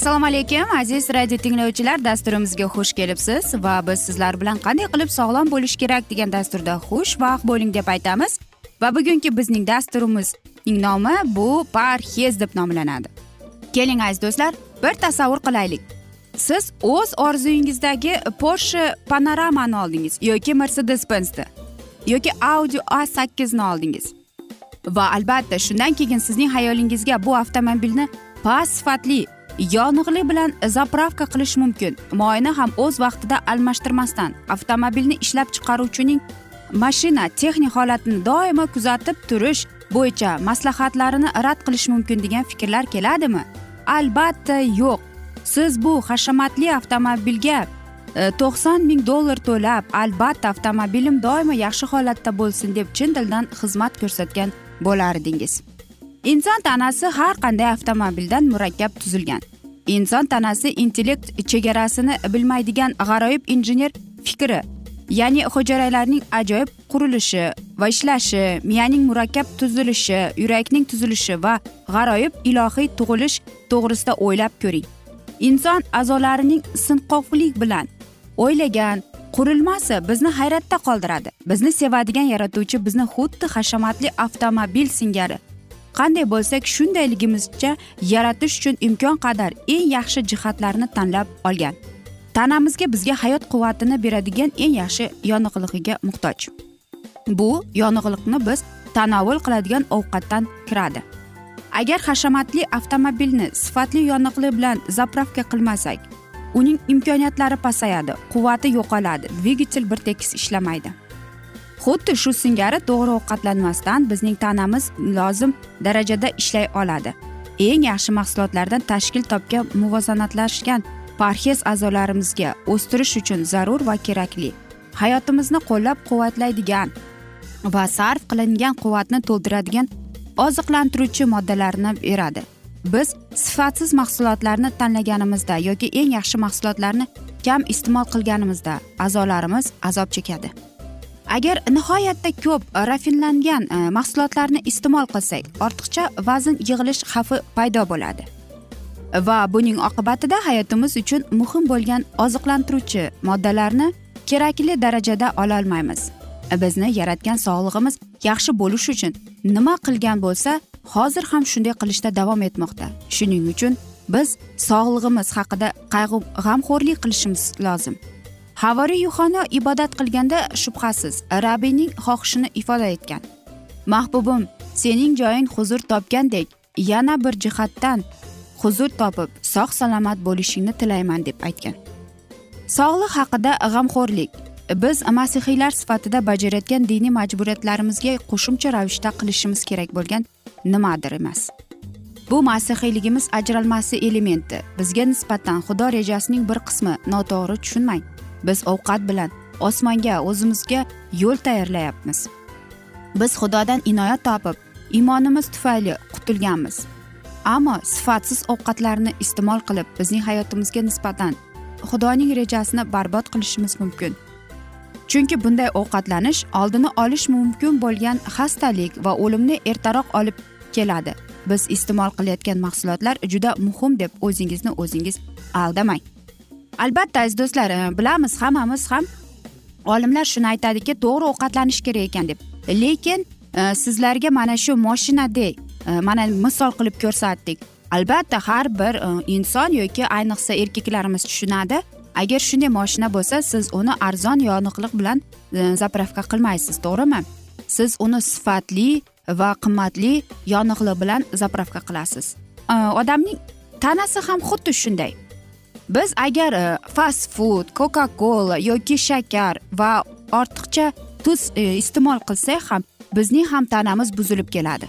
assalomu alaykum aziz radio tinglovchilar. Dasturimizga xush kelibsiz va biz sizlar bilan qanday qilib sog'lom bo'lish kerak degan dasturda xushvaqt bo'ling deb aytamiz. Va bugungi bizning dasturimizning nomi bu parhez deb nomlanadi. Keling aziz do'stlar bir tasavvur qilaylik. Siz o'z orzuyingizdagi porsche panoramani oldingiz yoki mercedes benzni yoki audi a sakkizni oldingiz. Va albatta shundan keyin sizning xayolingizga bu avtomobilni past sifatli yonig'li bilan zapravka qilish mumkin. Moyni ham o'z vaqtida almashtirmasdan avtomobilni ishlab chiqaruvchining mashina texnik holatini doimo kuzatib turish bo'yicha maslahatlarini rad qilish mumkin degan fikrlar keladimi? Albatta yo'q. Siz bu hashamatli avtomobilga e, to'qson ming dollar to'lab albatta avtomobilim doimo yaxshi holatda bo'lsin deb chin dildan xizmat ko'rsatgan bo'lar edingiz inson tanasi har qanday avtomobildan murakkab tuzilgan. Inson tanasi intellekt chegarasini bilmaydigan g'aroyib injener fikri ya'ni hujayralarning ajoyib qurilishi va ishlashi miyaning murakkab tuzilishi yurakning tuzilishi va g'aroyib ilohiy tug'ilish to'g'risida o'ylab ko'ring. Inson a'zolarining sinqovlik bilan o'ylagan qurilmasi bizni hayratda qoldiradi. Bizni sevadigan yaratuvchi bizni xuddi hashamatli avtomobil singari. Qanday bo'lsak shundayligimizcha yaratish uchun imkon qadar eng yaxshi jihatlarni tanlab olgan. Tanamizga bizga hayot quvvatini beradigan eng yaxshi yonig'lig'iga muhtoj. Bu yonig'liqni biz tanovul qiladigan ovqatdan kiradi. Agar hashamatli avtomobilni sifatli yonig'li bilan zapravka qilmasak uning imkoniyatlari pasayadi quvvati yo'qoladi dvigatel bir tekis ishlamaydi. Xuddi shu singari to'g'ri ovqatlanmasdan bizning tanamiz lozim darajada ishlay oladi. Eng yaxshi mahsulotlardan tashkil topgan muvozanatlashgan parhez a'zolarimizga o'stirish uchun zarur va kerakli. Hayotimizni qo'llab quvvatlaydigan va sarf qilingan quvvatni to'ldiradigan oziqlantiruvchi moddalarni beradi. Biz sifatsiz mahsulotlarni tanlaganimizda yoki eng yaxshi mahsulotlarni kam iste'mol qilganimizda a'zolarimiz azob chekadi. Agar nihoyatda ko'p rafinlangan e, mahsulotlarni iste'mol qilsak ortiqcha vazn yig'ilish xavfi paydo bo'ladi. Va buning oqibatida hayotimiz uchun muhim bo'lgan oziqlantiruvchi moddalarni kerakli darajada ololmaymiz. Bizni yaratgan sog'lig'imiz yaxshi bo'lishi uchun nima qilgan bo'lsa hozir ham shunday qilishda davom etmoqda. Shuning uchun biz sog'lig'imiz haqida qayg'u g'amxo'rlik qilishimiz lozim. Havoriy yuhano ibodat qilganda shubhasiz rabbiyning xohishini ifoda etgan. Mahbubim sening joying huzur topgandek yana bir jihatdan huzur topib sog' salomat bo'lishingni tilayman deb aytgan. Sog'liq haqida g'amxo'rlik biz masihiylar sifatida bajarayotgan diniy majburiyatlarimizga qo'shimcha ravishda qilishimiz kerak bo'lgan nimadir emas. Bu masihiyligimiz ajralmasi elementi. Bizga nisbatan xudo rejasining bir qismi noto'g'ri tushunmang. Biz ovqat bilan osmonga o'zimizga yo'l tayyorlayapmiz. Biz xudodan inoyat topib iymonimiz tufayli qutulganmiz. Ammo sifatsiz ovqatlarni iste'mol qilib bizning hayotimizga nisbatan xudoning rejasini barbod qilishimiz mumkin. Chunki bunday ovqatlanish oldini olish mumkin bo'lgan xastalik va o'limni ertaroq olib keladi. Biz iste'mol qilayotgan mahsulotlar juda muhim deb o'zingizni o'zingiz aldamang. Albatta aziz do'stlar e, bilamiz hammamiz ham olimlar shuni aytadiki to'g'ri ovqatlanish kerak ekan deb. Lekin e, sizlarga mana shu moshinadek e, mana misol qilib ko'rsatdik. Albatta har bir e, inson yoki ayniqsa erkaklarimiz tushunadi agar shunday moshina bo'lsa siz uni arzon yoniqliq bilan e, zapravka qilmaysiz to'g'rimi? Siz uni sifatli va qimmatli yoniqliq bilan zapravka qilasiz. E, odamning tanasi ham xuddi shunday. Biz agar e, fast food coca cola yoki shakar va ortiqcha tuz iste'mol qilsak ham bizning ham tanamiz buzilib keladi.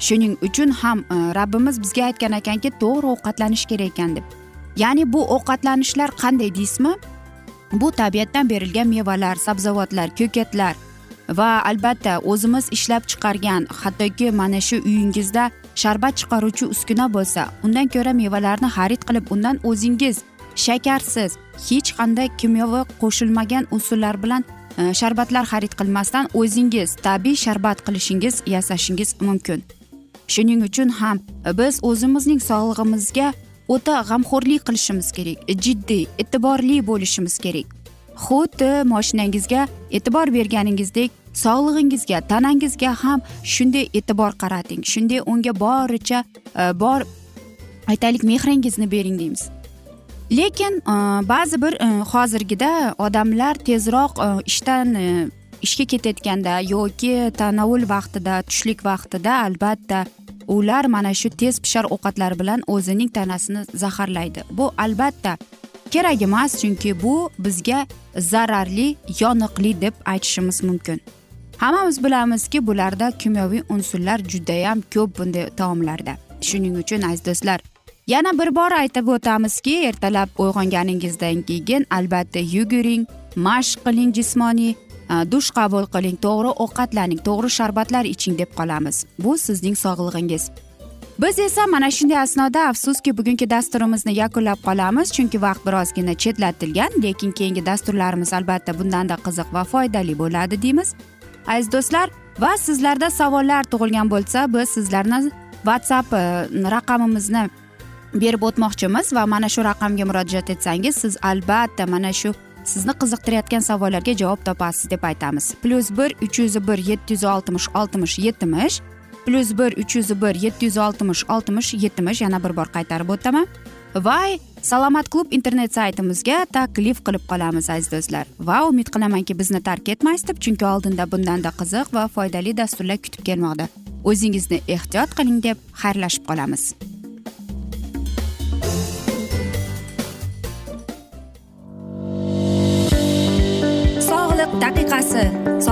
Shuning uchun ham rabbimiz bizga aytgan ekanki to'g'ri ovqatlanish kerak ekan deb. Ya'ni bu ovqatlanishlar qanday deysizmi? Bu tabiatdan berilgan mevalar sabzavotlar ko'katlar va albatta o'zimiz ishlab chiqargan hattoki mana shu uyingizda sharbat chiqaruvchi uskuna bo'lsa undan ko'ra mevalarni xarid qilib undan o'zingiz shakarsiz hech qanday kimyoviy qo'shilmagan usullar bilan e, sharbatlar xarid qilmasdan o'zingiz tabiiy sharbat qilishingiz yasashingiz mumkin. Shuning uchun ham biz o'zimizning sog'lig'imizga o'ta g'amxo'rlik qilishimiz kerak jiddiy e'tiborli bo'lishimiz kerak. Xuddi moshinangizga e'tibor berganingizdek sog'lig'ingizga tanangizga ham shunday e'tibor qarating shunday unga boricha e, bor aytaylik mehringizni bering deymiz. Lekin e, ba'zi bir e, hozirgida odamlar tezroq ishdan ishga ketayotganda yoki tanovul vaqtida tushlik vaqtida albatta ular mana shu tez pishar ovqatlar bilan o'zining tanasini zaharlaydi. Bu albatta kerak emas chunki bu bizga zararli yoniqli deb aytishimiz mumkin. Hammamiz bilamizki bularda kimyoviy unsurlar judayam ko'p bunday taomlarda. Shuning uchun aziz do'stlar yana bir bor aytib o'tamizki ertalab uyg'onganingizdan keyin albatta yuguring mashq qiling jismoniy Э, dush qabul qiling. To'g'ri ovqatlaning to'g'ri sharbatlar iching deb qolamiz. Bu sizning sog'lig'ingiz. Biz esa mana shunday asnoda afsuski bugungi dasturimizni yakunlab qolamiz chunki vaqt birozgina chetlatilgan lekin keyingi dasturlarimiz albatta bundanda qiziq va foydali bo'ladi deymiz. Aziz do'stlar va sizlarda savollar tug'ilgan bo'lsa biz sizlarni whatsapp e, raqamimizni berib o'tmoqchimiz va mana shu raqamga murojaat etsangiz siz albatta mana shu sizni qiziqtirayotgan savollarga javob topasiz deb aytamiz. Plyus bir uch yuz bir yetti yuz oltmish oltmish yetmish plyus bir uch yuz bir yetti yuz oltmish oltmish yetmish yana bir bor qaytarib o'taman. Va salomat klub internet saytimizga taklif qilib qolamiz aziz do'stlar. Va umid qilamanki bizni tark etmaysiz deb chunki oldinda bundanda qiziq va foydali dasturlar kutib kelmoqda. O'zingizni ehtiyot qiling deb xayrlashib qolamiz.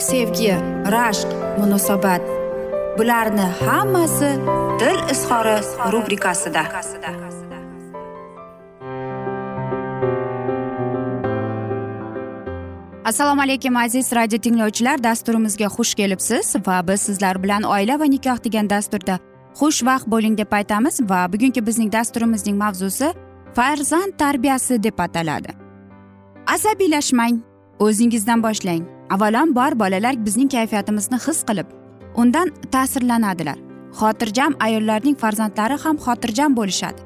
sevgi rashq munosabat. Bularni hammasi dil izhori rubrikasida. Assalomu alaykum aziz radio tinglovchilar. Dasturimizga xush kelibsiz va biz sizlar bilan oila va nikoh degan dasturda xushvaqt bo'ling deb aytamiz va bugungi bizning dasturimizning mavzusi farzand tarbiyasi deb ataladi. Asabiylashmang o'zingizdan boshlang. Avvalambor bolalar bizning kayfiyatimizni his qilib undan ta'sirlanadilar. Xotirjam ayollarning farzandlari ham xotirjam bo'lishadi.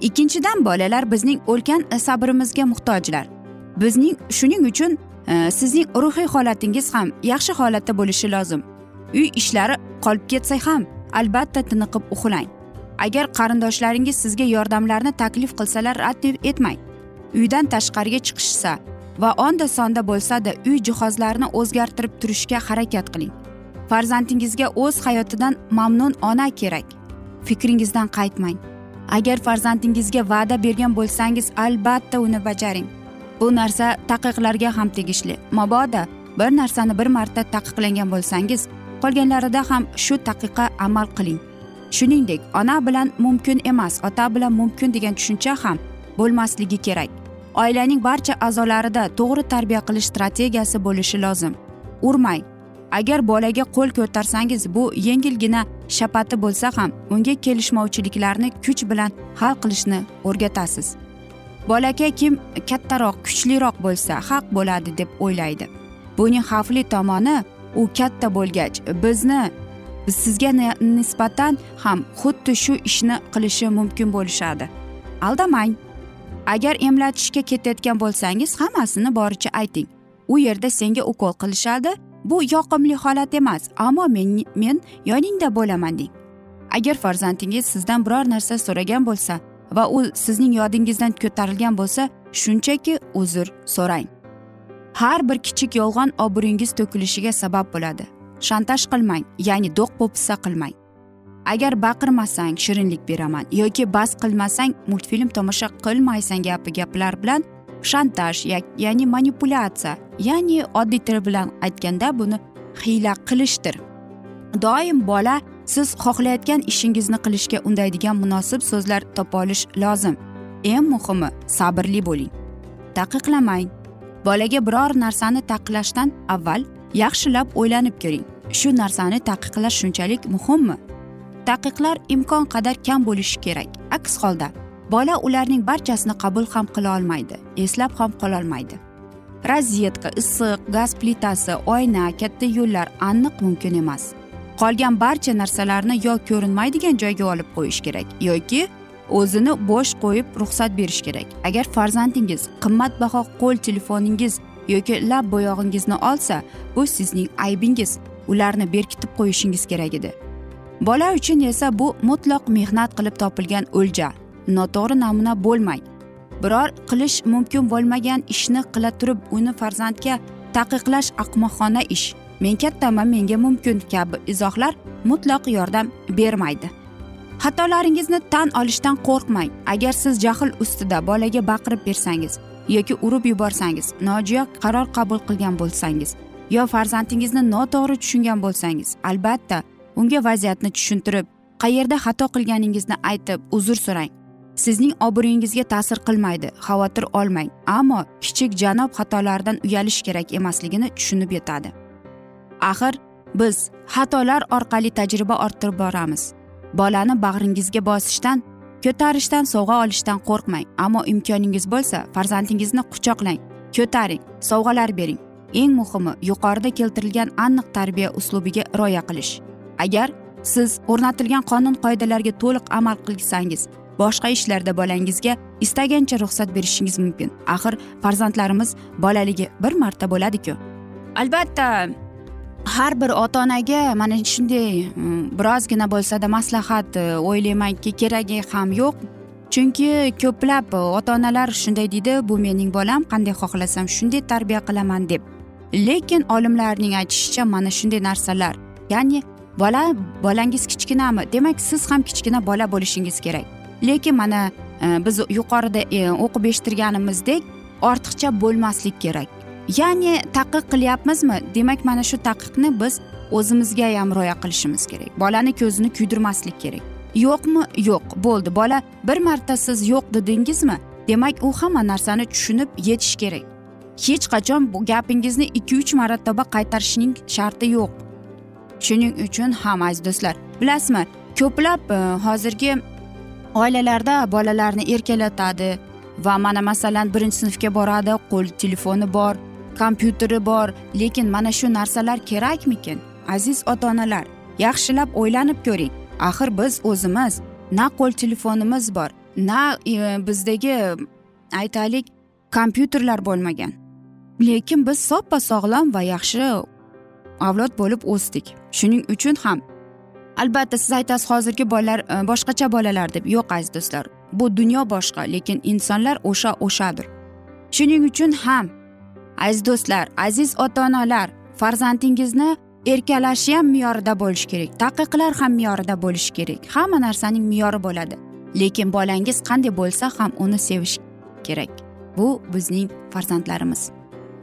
Ikkinchidan bolalar bizning ulkan e, sabrimizga muhtojlar. Bizning shuning uchun e, sizning ruhiy holatingiz ham yaxshi holatda bo'lishi lozim. Uy ishlari qolib ketsa ham albatta tiniqib uxlang. Agar qarindoshlaringiz sizga yordamlarni taklif qilsalar rad etmang. Uydan tashqariga chiqishsa va onda sonda bo'lsada uy jihozlarini o'zgartirib turishga harakat qiling. Farzandingizga o'z hayotidan mamnun ona kerak. Fikringizdan qaytmang. Agar farzandingizga va'da bergan bo'lsangiz albatta uni bajaring. Bu narsa taqiqlarga ham tegishli. Mabodo bir narsani bir marta taqiqlangan bo'lsangiz qolganlarida ham shu taqiqa amal qiling. Shuningdek ona bilan mumkin emas ota bilan mumkin degan tushuncha ham bo'lmasligi kerak. Oilaning barcha a'zolarida to'g'ri tarbiya qilish strategiyasi bo'lishi lozim. Urmang agar bolaga qo'l ko'tarsangiz bu yengilgina shapati bo'lsa ham unga kelishmovchiliklarni kuch bilan hal qilishni o'rgatasiz. Bolakay kim kattaroq kuchliroq bo'lsa haq bo'ladi deb o'ylaydi. Buning xavfli tomoni u katta bo'lgach bizni sizga nisbatan ham xuddi shu ishni qilishi mumkin bo'lishadi. Aldamang! Agar emlatishga ketayotgan bo'lsangiz hammasini boricha ayting. U yerda senga ukol qilishadi. Bu yoqimli holat emas ammo men men yoningda bo'laman deng. Agar farzandingiz sizdan biror narsa so'ragan bo'lsa va u sizning yodingizdan ko'tarilgan bo'lsa shunchaki uzr so'rang. Har bir kichik yolg'on obro'yingiz to'kilishiga sabab bo'ladi. Shantaj qilmang ya'ni do'q po'pisa qilmang. Agar baqirmasang shirinlik beraman yoki bas qilmasang multfilm tomosha qilmaysan gapi gaplar bilan shantaj ya'ni manipulyatsiya ya'ni oddiy til bilan aytganda buni hiyla qilishdir. Doim bola siz xohlayotgan ishingizni qilishga undaydigan munosib so'zlar topa olish lozim. Eng muhimi sabrli bo'ling. Taqiqlamang. Bolaga biror narsani taqiqlashdan avval yaxshilab o'ylanib ko'ring. Shu narsani taqiqlash shunchalik muhimmi? Taqiqlar imkon qadar kam bo'lishi kerak. Aks holda bola ularning barchasini qabul ham qila olmaydi eslab ham qololmaydi rozetka issiq gaz plitasi oyna katta yo'llar aniq mumkin emas. Qolgan barcha narsalarni yo ko'rinmaydigan joyga olib qo'yish kerak yoki o'zini bo'sh qo'yib ruxsat berish kerak. Agar farzandingiz qimmatbaho qo'l telefoningiz yoki lab bo'yog'ingizni olsa bu sizning aybingiz. Ularni berkitib qo'yishingiz kerak edi. Bola uchun esa bu mutlaq mehnat qilib topilgan o'lja. Noto'g'ri namuna bo'lmang. Biror qilish mumkin bo'lmagan ishni qila turib uni farzandga taqiqlash ahmoqona ish. Men kattaman menga mumkin kabi izohlar mutlaq yordam bermaydi. Xatolaringizni tan olishdan qo'rqmang. Agar siz jahl ustida bolaga baqirib bersangiz yoki urib yuborsangiz nojo'ya qaror qabul qilgan bo'lsangiz yo farzandingizni noto'g'ri tushungan bo'lsangiz albatta unga vaziyatni tushuntirib qayerda xato qilganingizni aytib uzr so'rang. Sizning obro'yingizga ta'sir qilmaydi xavotir olmang ammo kichik janob xatolardan uyalish kerak emasligini tushunib yetadi. Axir biz xatolar orqali tajriba orttirib boramiz. Bolani bag'ringizga bosishdan ko'tarishdan sovg'a olishdan qo'rqmang ammo imkoningiz bo'lsa farzandingizni quchoqlang ko'taring sovg'alar bering. Eng muhimi yuqorida keltirilgan aniq tarbiya uslubiga rioya qilish. Agar siz o'rnatilgan qonun qoidalarga to'liq amal qilsangiz boshqa ishlarda bolangizga istagancha ruxsat berishingiz mumkin. Axir farzandlarimiz bolaligi bir marta bo'ladiku. Albatta har bir ota onaga mana shunday mm, birozgina bo'lsada maslahat e, o'ylaymanki keragi ham yo'q. Chunki ko'plab ota onalar shunday deydi bu mening bolam qanday xohlasam shunday tarbiya qilaman deb. Lekin olimlarning aytishicha mana shunday narsalar ya'ni bola bolangiz kichkinami? Demak siz ham kichkina bola bo'lishingiz kerak. Lekin mana e, biz yuqorida e, o'qib eshittirganimizdek ortiqcha bo'lmaslik kerak. Ya'ni taqiq qilyapmizmi? Demak mana shu taqiqni biz o'zimizga ham rioya qilishimiz kerak. Bolani ko'zini kuydirmaslik kerak. Yo'qmi? Yo'q. Bo'ldi. Bola bir marta siz yo'q dedingizmi? Demak u hamma narsani tushunib yetish kerak. Hech qachon bu gapingizni ikki uch marotaba qaytarishning sharti yo'q. Shuning uchun ham aziz do'stlar bilasizmi ko'plab e, hozirgi oilalarda bolalarni erkalatadi va mana masalan birinchi sinfga boradi qo'l telefoni bor kompyuteri bor lekin mana shu narsalar kerakmikin aziz ota onalar yaxshilab o'ylanib ko'ring. Axir biz o'zimiz na qo'l telefonimiz bor na e, bizdagi aytaylik kompyuterlar bo'lmagan. Lekin biz soppa sog'lom va yaxshi avlod bo'lib o'sdik. Shuning uchun ham albatta siz aytasiz hozirgi bolalar e, boshqacha bolalar deb. Yo'q aziz do'stlar bu dunyo boshqa lekin insonlar o'sha o'shadir. Shuning uchun ham aziz do'stlar aziz ota onalar farzandingizni erkalashi ham me'yorida bo'lishi kerak taqiqlar ham me'yorida bo'lishi kerak. Hamma narsaning me'yori bo'ladi lekin bolangiz qanday bo'lsa ham uni sevish kerak. Bu bizning farzandlarimiz.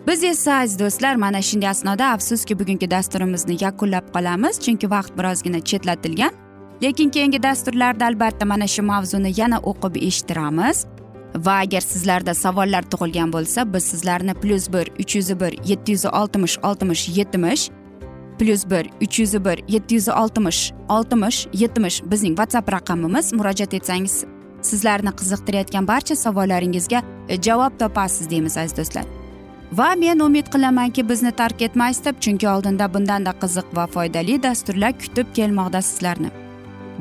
Biz esa aziz do'stlar mana shunday asnoda afsuski bugungi dasturimizni yakunlab qolamiz. Chunki vaqt birozgina chetlatilgan. Lekin keyingi dasturlarda albatta mana shu mavzuni yana o'qib eshittiramiz. Va agar sizlarda savollar tug'ilgan bo'lsa biz sizlarni plyus bir uch yuz bir yetti yuz oltmish oltmish yetmish plyus bir uch yuz bir yetti yuz oltmish oltmish yetmish bizning whatsapp raqamimiz. Murojaat etsangiz sizlarni qiziqtirayotgan barcha savollaringizga javob topasiz deymiz aziz do'stlar. Va men umid qilamanki bizni tark etmaysiz deb chunki oldinda bundanda qiziq va foydali dasturlar kutib kelmoqda sizlarni.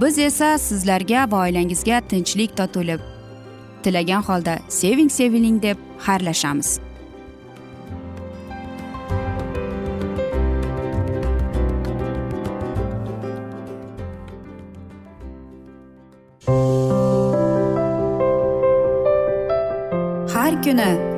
Biz esa sizlarga va oilangizga tinchlik totuvlik tilagan holda seving seviling deb xayrlashamiz. Har kuni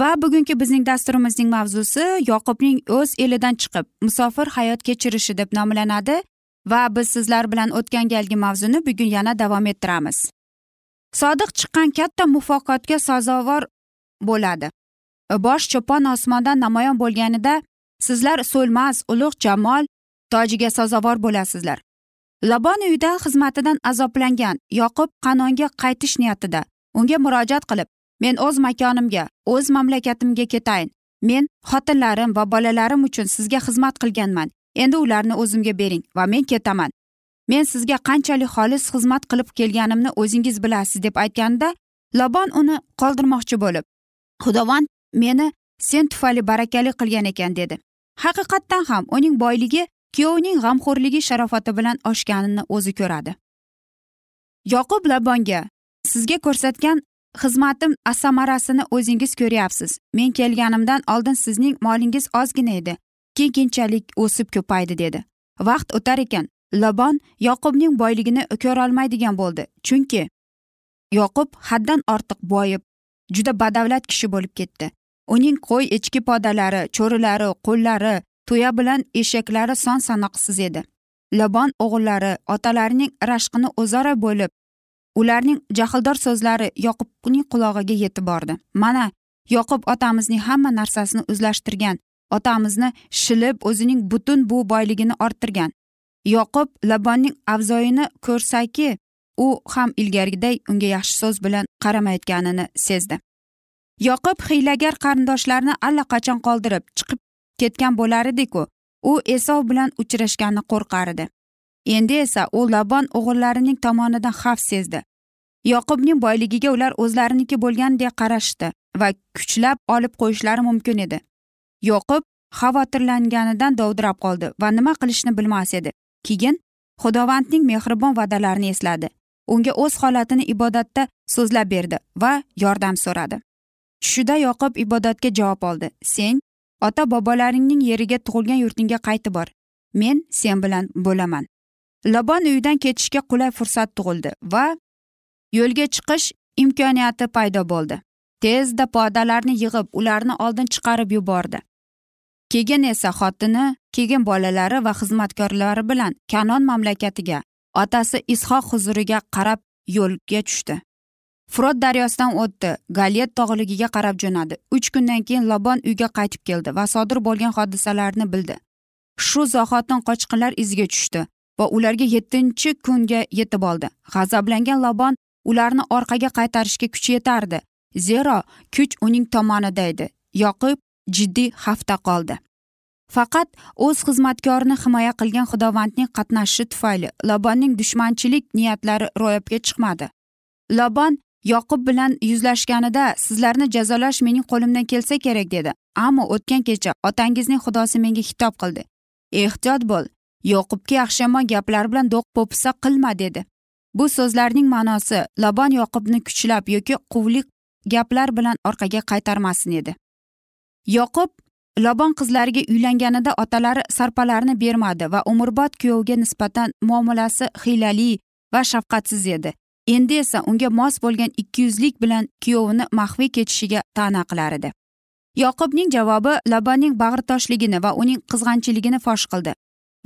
Va bugungi bizning dasturimizning mavzusi yoqubning o'z elidan chiqib musofir hayot kechirishi deb nomlanadi va biz sizlar bilan o'tgan galgi mavzuni bugun yana davom ettiramiz. Sodiq chiqqan katta muvaffaqiyatga sazovor bo'ladi. Bosh cho'pon osmondan namoyon bo'lganida sizlar so'lmas ulug' jamol tojiga sazovor bo'lasizlar. Labon uyida xizmatidan azoblangan yoqub qanonga qaytish niyatida? Unga murojaat qilib men o'z makonimga o'z mamlakatimga ketayin. Men xotinlarim va bolalarim uchun sizga xizmat qilganman. Endi ularni o'zimga bering va men ketaman. Men sizga qanchalik xolis xizmat qilib kelganimni o'zingiz bilasiz deb aytganida lobon uni qoldirmoqchi bo'lib xudovand meni sen tufayli barakali qilgan ekan dedi. Haqiqatdan ham uning boyligi kuyovining g'amxo'rligi sharofati bilan oshganini o'zi ko'radi. Yoqub labonga sizga ko'rsatgan xizmatim samarasini o'zingiz ko'ryapsiz. Men kelganimdan oldin sizning molingiz ozgina edi. Keyin keyinchalik o'sib ko'paydi dedi. Vaqt o'tar ekan. Labon yoqubning boyligini ko'rolmaydigan bo'ldi. Chunki yoqub haddan ortiq boyib juda badavlat kishi bo'lib ketdi. Uning qo'y echki podalari cho'rilari qo'llari tuya bilan eshaklari son sanoqsiz edi. Labon o'g'illari otalarining rashqini o'zaro bo'lib ularning jahldor so'zlari yoqubning qulog'iga yetib bordi. Mana yoqub otamizning hamma narsasini o'zlashtirgan otamizni shilib o'zining butun bu boyligini orttirgan. Yoqub labonning avzoyini ko'rsaki u ham ilgarigiday unga yaxshi so'z bilan qaramayotganini sezdi. Yoqub hiylagar qarindoshlarini allaqachon qoldirib chiqib ketgan bo'lar ediku u esov bilan uchrashgani qo'rqar edi. Endi esa u labon o'g'illarining tomonidan xavf sezdi. Yoqubning boyligiga ular o'zlariniki bo'lgandek qarashdi va kuchlab olib qo'yishlari mumkin edi. Yoqub xavotirlanganidan dovdirab qoldi va nima qilishni bilmas edi. Keyin xudovandning mehribon va'dalarini esladi. Unga o'z holatini ibodatda so'zlab berdi va yordam so'radi. Tushida yoqub ibodatga javob oldi. Sen ota bobolaringning yeriga tug'ilgan yurtingga qaytib bor. Men sen bilan bo'laman. Labon uydan ketishga qulay fursat tug'ildi va yo'lga chiqish imkoniyati paydo bo'ldi. Tezda podalarni yig'ib ularni oldin chiqarib yubordi. Keyin esa xotini keyin bolalari va xizmatkorlari bilan kanon mamlakatiga otasi ishoq huzuriga qarab yo'lga tushdi. Frot daryosidan o'tdi galet tog'ligiga qarab jo'nadi. Uch kundan keyin lobon uyga qaytib keldi va sodir bo'lgan hodisalarni bildi. Shu zohotin qochqinlar iziga tushdi. Va ularga yettinchi kunga yetib oldi. G'azablangan lobon ularni orqaga qaytarishga kuchi yetardi. Zero kuch uning tomonida edi. Yoqib jiddiy xavfda qoldi. Faqat o'z xizmatkorini himoya qilgan xudovandning qatnashishi tufayli lobonning dushmanchilik niyatlari ro'yobga chiqmadi. Lobon yoqub bilan yuzlashganida sizlarni jazolash mening qo'limdan kelsa kerak dedi. Ammo o'tgan kecha otangizning xudosi menga xitob qildi. Ehtiyot bo'l. Yoqubga yaxshi yomon gaplar bilan do'q po'pisa qilma dedi. Bu so'zlarning ma'nosi labon yoqubni kuchlab yoki quvlik gaplar bilan orqaga qaytarmasin edi yoqub lobon qizlariga uylanganida otalari sarpalarni bermadi va umrbod kuyovga nisbatan muomalasi hiylali va shafqatsiz edi. Endi esa unga mos bo'lgan ikkiyuzlik bilan kuyovini maxfiy ketishiga ta'na qilar edi. Yoqubning javobi labanning bag'ritoshligini va uning qizg'anchiligini fosh qildi.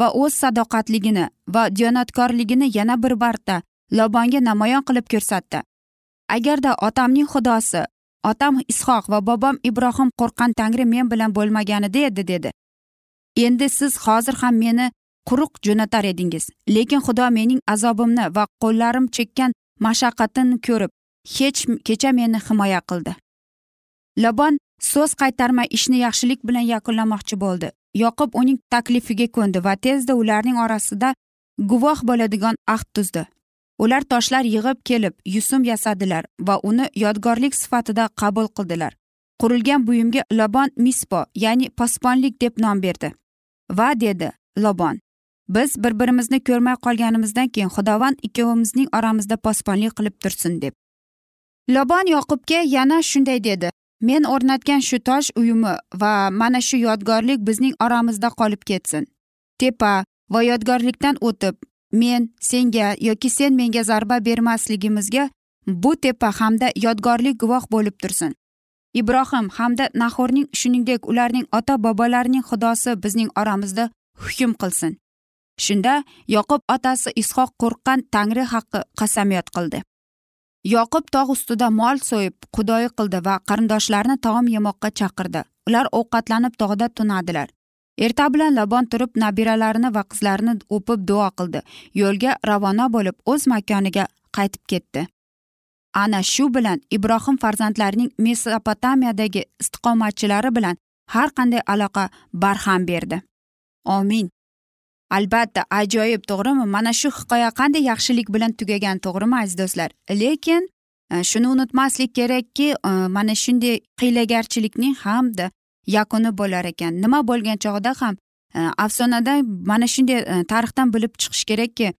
Va o'z sadoqatligini va diyonatkorligini yana bir marta lobonga namoyon qilib ko'rsatdi. Agarda otamning xudosi otam ishoq va bobom ibrohim qo'rqqan tangri men bilan bo'lmaganida edi dedi. Endi siz hozir ham meni quruq jo'natar edingiz lekin xudo mening azobimni va qo'llarim chekkan mashaqqatini ko'rib hech kecha meni himoya qildi. Labon so'z qaytarmay ishni yaxshilik bilan yakunlamoqchi bo'ldi. Yoqub uning taklifiga ko'ndi va tezda ularning orasida guvoh bo'ladigan ahd tuzdi. Ular toshlar yig'ib kelib yusum yasadilar va uni yodgorlik sifatida qabul qildilar. Qurilgan buyumga lobon mispo ya'ni posponlik deb nom berdi. Va dedi lobon biz bir birimizni ko'rmay qolganimizdan keyin xudovand ikkovimizning oramizda posponlik qilib tursin deb. Lobon yoqubga yana shunday dedi men o'rnatgan shu tosh uyumi va mana shu yodgorlik bizning oramizda qolib ketsin. Tepa va yodgorlikdan o'tib men senga yoki sen menga zarba bermasligimizga bu tepa hamda yodgorlik guvoh bo'lib tursin. Ibrohim hamda nahorning shuningdek ularning ota bobolarining xudosi bizning oramizda hukm qilsin. Shunda yoqub otasi ishoq qo'rqqan tangri haqqi qasamyod qildi. Yoqub tog' ustida mol so'yib xudoyi qildi va qarindoshlarini taom yemoqqa chaqirdi. Ular ovqatlanib tog'da tunadilar. Erta bilan labon turib nabiralarini va qizlarini o'pib duo qildi. Yo'lga ravona bo'lib o'z makoniga qaytib ketdi. Ana shu bilan ibrohim farzandlarining mesopotamiyadagi istiqomatchilari bilan har qanday aloqa barham berdi. Omin. Albatta ajoyib to'g'rimi? Mana shu hikoya qanday yaxshilik bilan tugagan to'g'rimi aziz do'stlar? Lekin e, shuni unutmaslik kerakki e, mana shunday hiylagarchilikning hamda yakuni bo'lar ekan. Nima bo'lgan chog'da ham e, afsonada mana shunday tarixdan bilib chiqish kerakki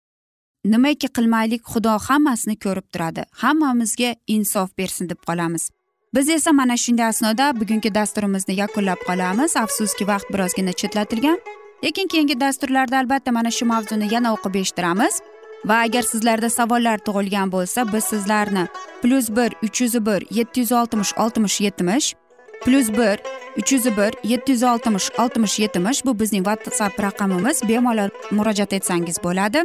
nimaki qilmaylik xudo hammasini ko'rib turadi. Hammamizga insof bersin deb qolamiz. Biz esa mana shunday asnoda bugungi dasturimizni yakunlab qolamiz. Afsuski vaqt birozgina chetlatilgan. Lekin keyingi dasturlarda albatta mana shu mavzuni yana o'qib eshittiramiz. Va agar sizlarda savollar tug'ilgan bo'lsa biz sizlarni plyus bir uch yuz bir yetti yuz oltmish oltmish yetmish plyus bir uch yuz bir yetti yuz oltmish oltmish yetmish bu bizning whatsapp raqamimiz. Bemalol murojaat etsangiz bo'ladi.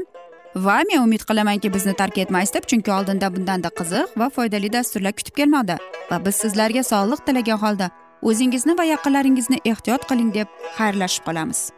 Va men umid qilamanki bizni tark etmaysiz deb chunki oldinda bundanda qiziq va foydali dasturlar kutib kelmoqda. Va biz sizlarga sog'liq tilagan holda o'zingizni va yaqinlaringizni ehtiyot qiling deb xayrlashib qolamiz.